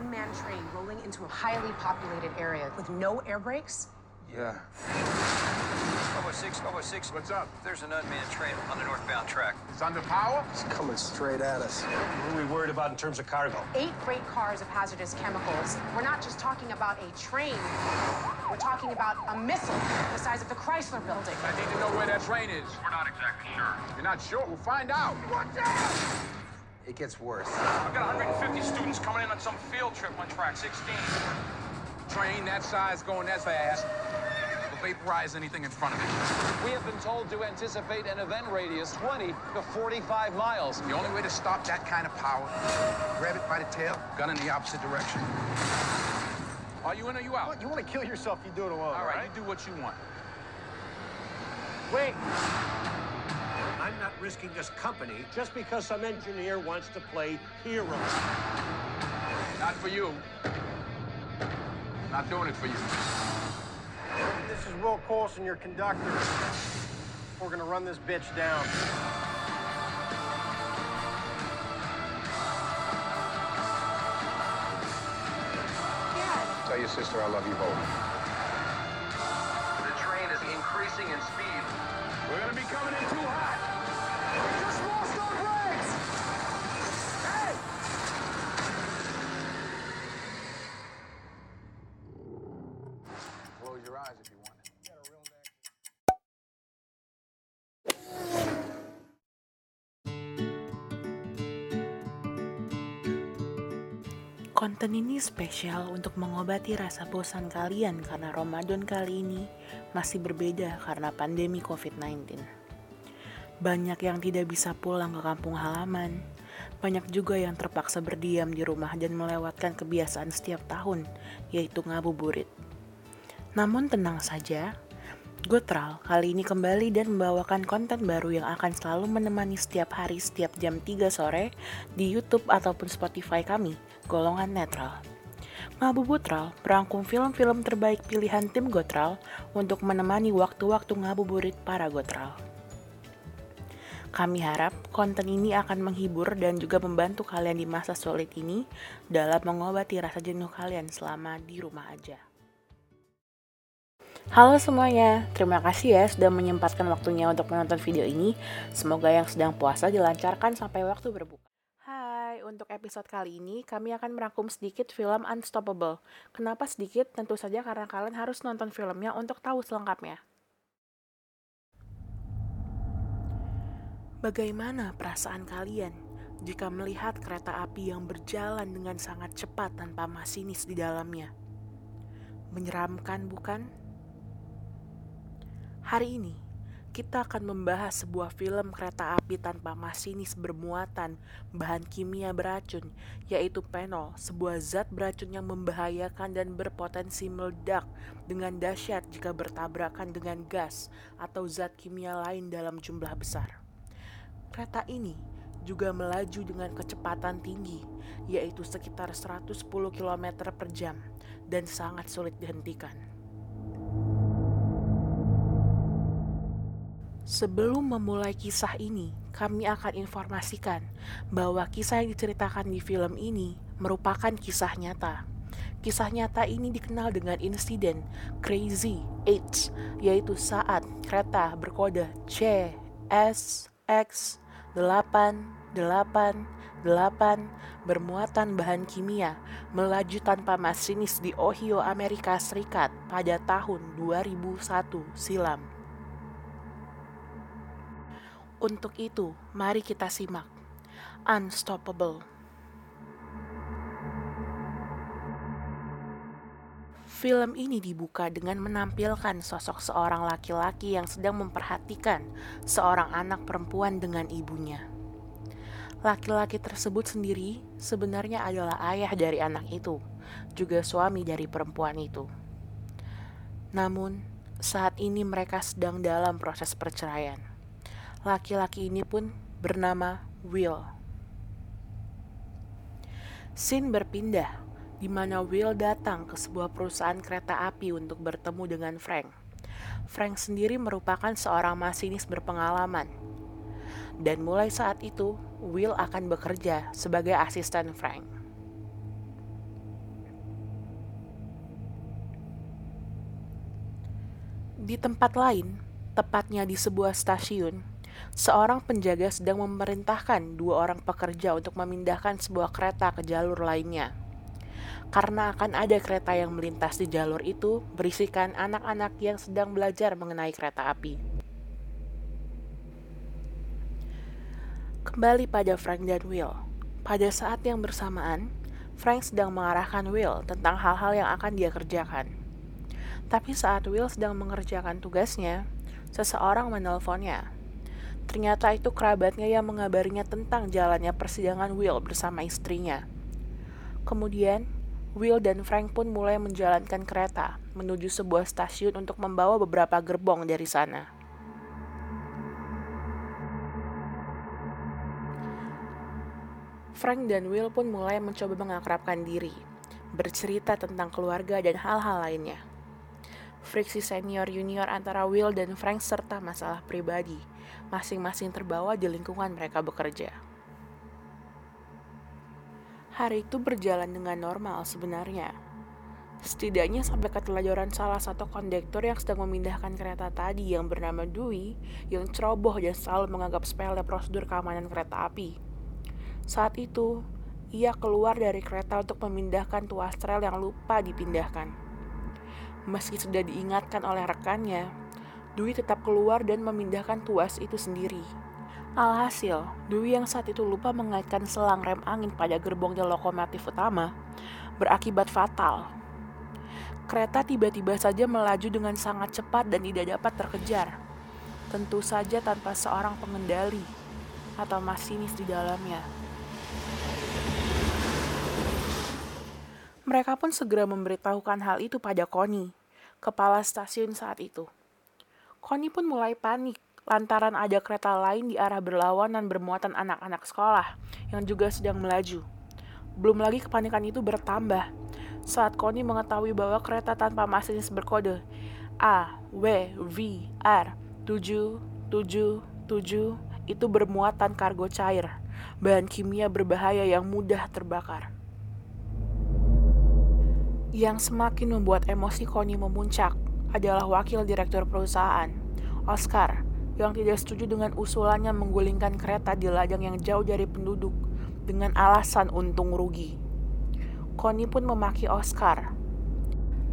unmanned train rolling into a highly populated area with no air brakes? Yeah. Cowboy 6, Cowboy 6. What's up? There's an unmanned train on the northbound track. It's under power? It's coming straight at us. What are we worried about in terms of cargo? Eight freight cars of hazardous chemicals. We're not just talking about a train. We're talking about a missile the size of the Chrysler building. I need to know where that train is. We're not exactly sure. You're not sure? We'll find out. Watch out! It gets worse. I've got 150 students coming in on some field trip on track 16. Train that size going that fast will vaporize anything in front of it. We have been told to anticipate an event radius 20 to 45 miles. The only way to stop that kind of power, grab it by the tail, gun in the opposite direction. Are you in or you out? You want to kill yourself, you do it alone. All right, you do what you want. Wait. I'm not risking this company just because some engineer wants to play hero. Not for you. I'm Not doing it for you. This is Will Coulson, your conductor. We're gonna run this bitch down. Tell your sister I love you both. The train is increasing in speed. We're gonna be coming in too hot. Konten ini spesial untuk mengobati rasa bosan kalian karena Ramadan kali ini masih berbeda karena pandemi COVID-19. Banyak yang tidak bisa pulang ke kampung halaman, banyak juga yang terpaksa berdiam di rumah dan melewatkan kebiasaan setiap tahun, yaitu ngabuburit. Namun tenang saja, Gotral kali ini kembali dan membawakan konten baru yang akan selalu menemani setiap hari setiap jam 3 sore di YouTube ataupun Spotify kami, golongan netral. Ngabubutral merangkum film-film terbaik pilihan tim Gotral untuk menemani waktu-waktu ngabuburit para Gotral. Kami harap konten ini akan menghibur dan juga membantu kalian di masa sulit ini dalam mengobati rasa jenuh kalian selama di rumah aja. Halo semuanya, terima kasih ya sudah menyempatkan waktunya untuk menonton video ini. Semoga yang sedang puasa dilancarkan sampai waktu berbuka. Hai, untuk episode kali ini kami akan merangkum sedikit film Unstoppable. Kenapa sedikit? Tentu saja karena kalian harus nonton filmnya untuk tahu selengkapnya. Bagaimana perasaan kalian jika melihat kereta api yang berjalan dengan sangat cepat tanpa masinis di dalamnya? Menyeramkan, bukan? Hari ini, kita akan membahas sebuah film kereta api tanpa masinis bermuatan bahan kimia beracun, yaitu penol, sebuah zat beracun yang membahayakan dan berpotensi meledak dengan dahsyat jika bertabrakan dengan gas atau zat kimia lain dalam jumlah besar. Kereta ini juga melaju dengan kecepatan tinggi, yaitu sekitar 110 km per jam, dan sangat sulit dihentikan. Sebelum memulai kisah ini, kami akan informasikan bahwa kisah yang diceritakan di film ini merupakan kisah nyata. Kisah nyata ini dikenal dengan insiden Crazy H, yaitu saat kereta berkode C S X 888 bermuatan bahan kimia melaju tanpa masinis di Ohio, Amerika Serikat pada tahun 2001 silam. Untuk itu, mari kita simak Unstoppable. Film ini dibuka dengan menampilkan sosok seorang laki-laki yang sedang memperhatikan seorang anak perempuan dengan ibunya. Laki-laki tersebut sendiri sebenarnya adalah ayah dari anak itu, juga suami dari perempuan itu. Namun, saat ini mereka sedang dalam proses perceraian. Laki-laki ini pun bernama Will. Scene berpindah di mana Will datang ke sebuah perusahaan kereta api untuk bertemu dengan Frank. Frank sendiri merupakan seorang masinis berpengalaman. Dan mulai saat itu, Will akan bekerja sebagai asisten Frank. Di tempat lain, tepatnya di sebuah stasiun, seorang penjaga sedang memerintahkan dua orang pekerja untuk memindahkan sebuah kereta ke jalur lainnya. Karena akan ada kereta yang melintas di jalur itu, berisikan anak-anak yang sedang belajar mengenai kereta api. Kembali pada Frank dan Will. Pada saat yang bersamaan, Frank sedang mengarahkan Will tentang hal-hal yang akan dia kerjakan. Tapi saat Will sedang mengerjakan tugasnya, seseorang menelponnya. Ternyata itu kerabatnya yang mengabarinya tentang jalannya persidangan Will bersama istrinya. Kemudian, Will dan Frank pun mulai menjalankan kereta menuju sebuah stasiun untuk membawa beberapa gerbong dari sana. Frank dan Will pun mulai mencoba mengakrabkan diri, bercerita tentang keluarga dan hal-hal lainnya friksi senior junior antara Will dan Frank serta masalah pribadi, masing-masing terbawa di lingkungan mereka bekerja. Hari itu berjalan dengan normal sebenarnya. Setidaknya sampai keteladaran salah satu kondektor yang sedang memindahkan kereta tadi yang bernama Dewey yang ceroboh dan selalu menganggap sepele prosedur keamanan kereta api. Saat itu, ia keluar dari kereta untuk memindahkan tuas rel yang lupa dipindahkan. Meski sudah diingatkan oleh rekannya, Dwi tetap keluar dan memindahkan tuas itu sendiri. Alhasil, Dwi yang saat itu lupa mengaitkan selang rem angin pada gerbongnya lokomotif utama berakibat fatal. Kereta tiba-tiba saja melaju dengan sangat cepat dan tidak dapat terkejar. Tentu saja tanpa seorang pengendali atau masinis di dalamnya. Mereka pun segera memberitahukan hal itu pada Connie, kepala stasiun saat itu. Connie pun mulai panik lantaran ada kereta lain di arah berlawanan bermuatan anak-anak sekolah yang juga sedang melaju. Belum lagi kepanikan itu bertambah saat Connie mengetahui bahwa kereta tanpa masinis berkode A, W, V, R, 7, 7, 7 itu bermuatan kargo cair, bahan kimia berbahaya yang mudah terbakar. Yang semakin membuat emosi Connie memuncak adalah wakil direktur perusahaan, Oscar, yang tidak setuju dengan usulannya menggulingkan kereta di ladang yang jauh dari penduduk dengan alasan untung rugi. Connie pun memaki Oscar.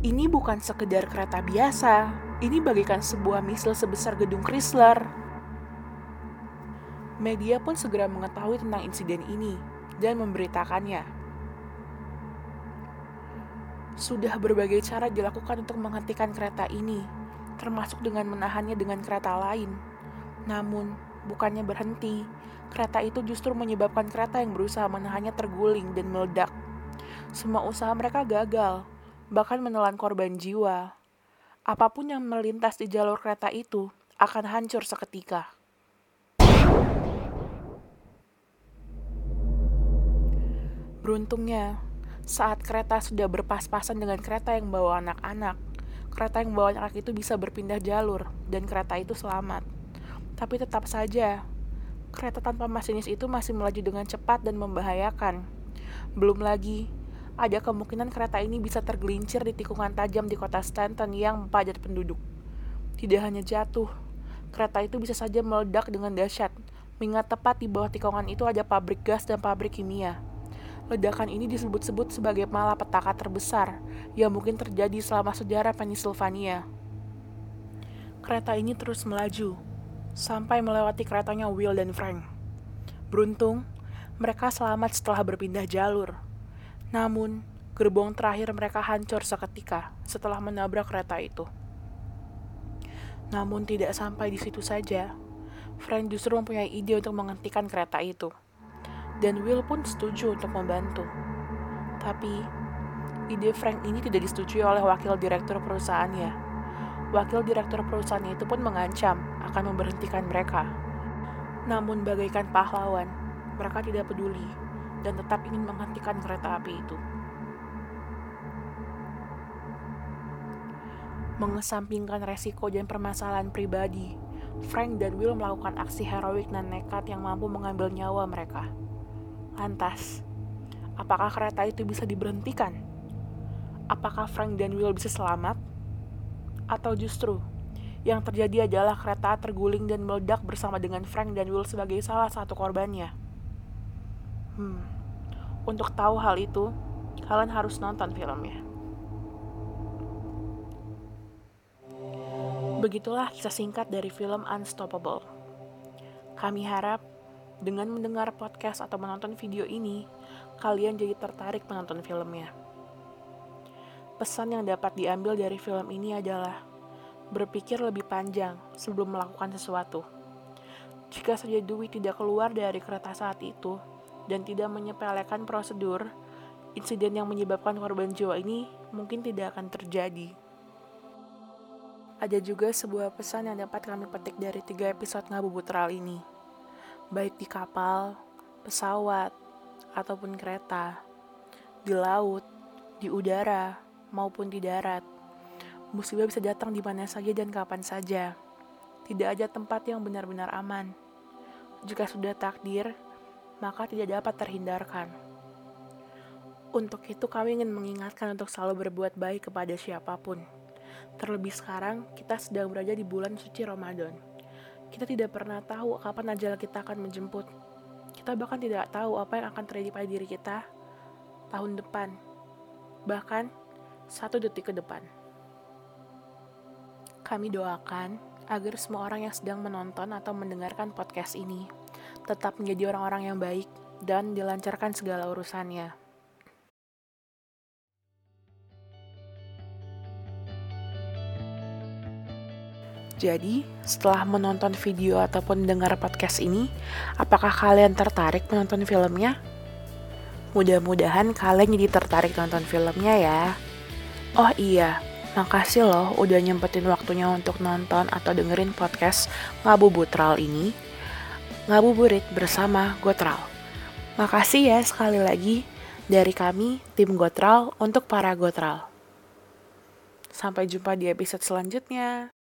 Ini bukan sekedar kereta biasa, ini bagikan sebuah misil sebesar gedung Chrysler. Media pun segera mengetahui tentang insiden ini dan memberitakannya. Sudah berbagai cara dilakukan untuk menghentikan kereta ini, termasuk dengan menahannya dengan kereta lain. Namun, bukannya berhenti, kereta itu justru menyebabkan kereta yang berusaha menahannya terguling dan meledak. Semua usaha mereka gagal, bahkan menelan korban jiwa. Apa pun yang melintas di jalur kereta itu akan hancur seketika. Beruntungnya, saat kereta sudah berpas-pasan dengan kereta yang bawa anak-anak, kereta yang bawa anak itu bisa berpindah jalur dan kereta itu selamat. Tapi tetap saja, kereta tanpa masinis itu masih melaju dengan cepat dan membahayakan. Belum lagi, ada kemungkinan kereta ini bisa tergelincir di tikungan tajam di kota Stanton yang padat penduduk. Tidak hanya jatuh, kereta itu bisa saja meledak dengan dahsyat, mengingat tepat di bawah tikungan itu ada pabrik gas dan pabrik kimia. Ledakan ini disebut-sebut sebagai malapetaka terbesar yang mungkin terjadi selama sejarah Pennsylvania. Kereta ini terus melaju, sampai melewati keretanya Will dan Frank. Beruntung, mereka selamat setelah berpindah jalur. Namun, gerbong terakhir mereka hancur seketika setelah menabrak kereta itu. Namun tidak sampai di situ saja, Frank justru mempunyai ide untuk menghentikan kereta itu dan Will pun setuju untuk membantu. Tapi, ide Frank ini tidak disetujui oleh wakil direktur perusahaannya. Wakil direktur perusahaannya itu pun mengancam akan memberhentikan mereka. Namun bagaikan pahlawan, mereka tidak peduli dan tetap ingin menghentikan kereta api itu. Mengesampingkan resiko dan permasalahan pribadi, Frank dan Will melakukan aksi heroik dan nekat yang mampu mengambil nyawa mereka. Lantas, apakah kereta itu bisa diberhentikan? Apakah Frank dan Will bisa selamat? Atau justru Yang terjadi adalah kereta terguling dan meledak bersama dengan Frank dan Will sebagai salah satu korbannya. Hmm, untuk tahu hal itu, kalian harus nonton filmnya. Begitulah kisah singkat dari film Unstoppable. Kami harap dengan mendengar podcast atau menonton video ini, kalian jadi tertarik menonton filmnya. Pesan yang dapat diambil dari film ini adalah berpikir lebih panjang sebelum melakukan sesuatu. Jika saja Dwi tidak keluar dari kereta saat itu dan tidak menyepelekan prosedur, insiden yang menyebabkan korban jiwa ini mungkin tidak akan terjadi. Ada juga sebuah pesan yang dapat kami petik dari tiga episode ngabubutral ini. Baik di kapal, pesawat, ataupun kereta, di laut, di udara, maupun di darat Musibah bisa datang di mana saja dan kapan saja. Tidak ada tempat yang benar-benar aman. Jika sudah takdir, maka tidak dapat terhindarkan. Untuk itu kami ingin mengingatkan untuk selalu berbuat baik kepada siapa pun. Terlebih sekarang, kita sedang berada di bulan suci Ramadan. Kita tidak pernah tahu kapan ajal kita akan menjemput. Kita bahkan tidak tahu apa yang akan terjadi pada diri kita tahun depan. Bahkan, satu detik ke depan. Kami doakan agar semua orang yang sedang menonton atau mendengarkan podcast ini tetap menjadi orang-orang yang baik dan dilancarkan segala urusannya. Jadi, setelah menonton video ataupun dengar podcast ini, apakah kalian tertarik menonton filmnya? Mudah-mudahan kalian jadi tertarik nonton filmnya ya. Oh iya, Makasih loh udah nyempetin waktunya untuk nonton atau dengerin podcast Ngabubutral ini. Ngabuburit bersama Gotral. Makasih ya sekali lagi dari kami, tim Gotral, untuk para Gotral. Sampai jumpa di episode selanjutnya.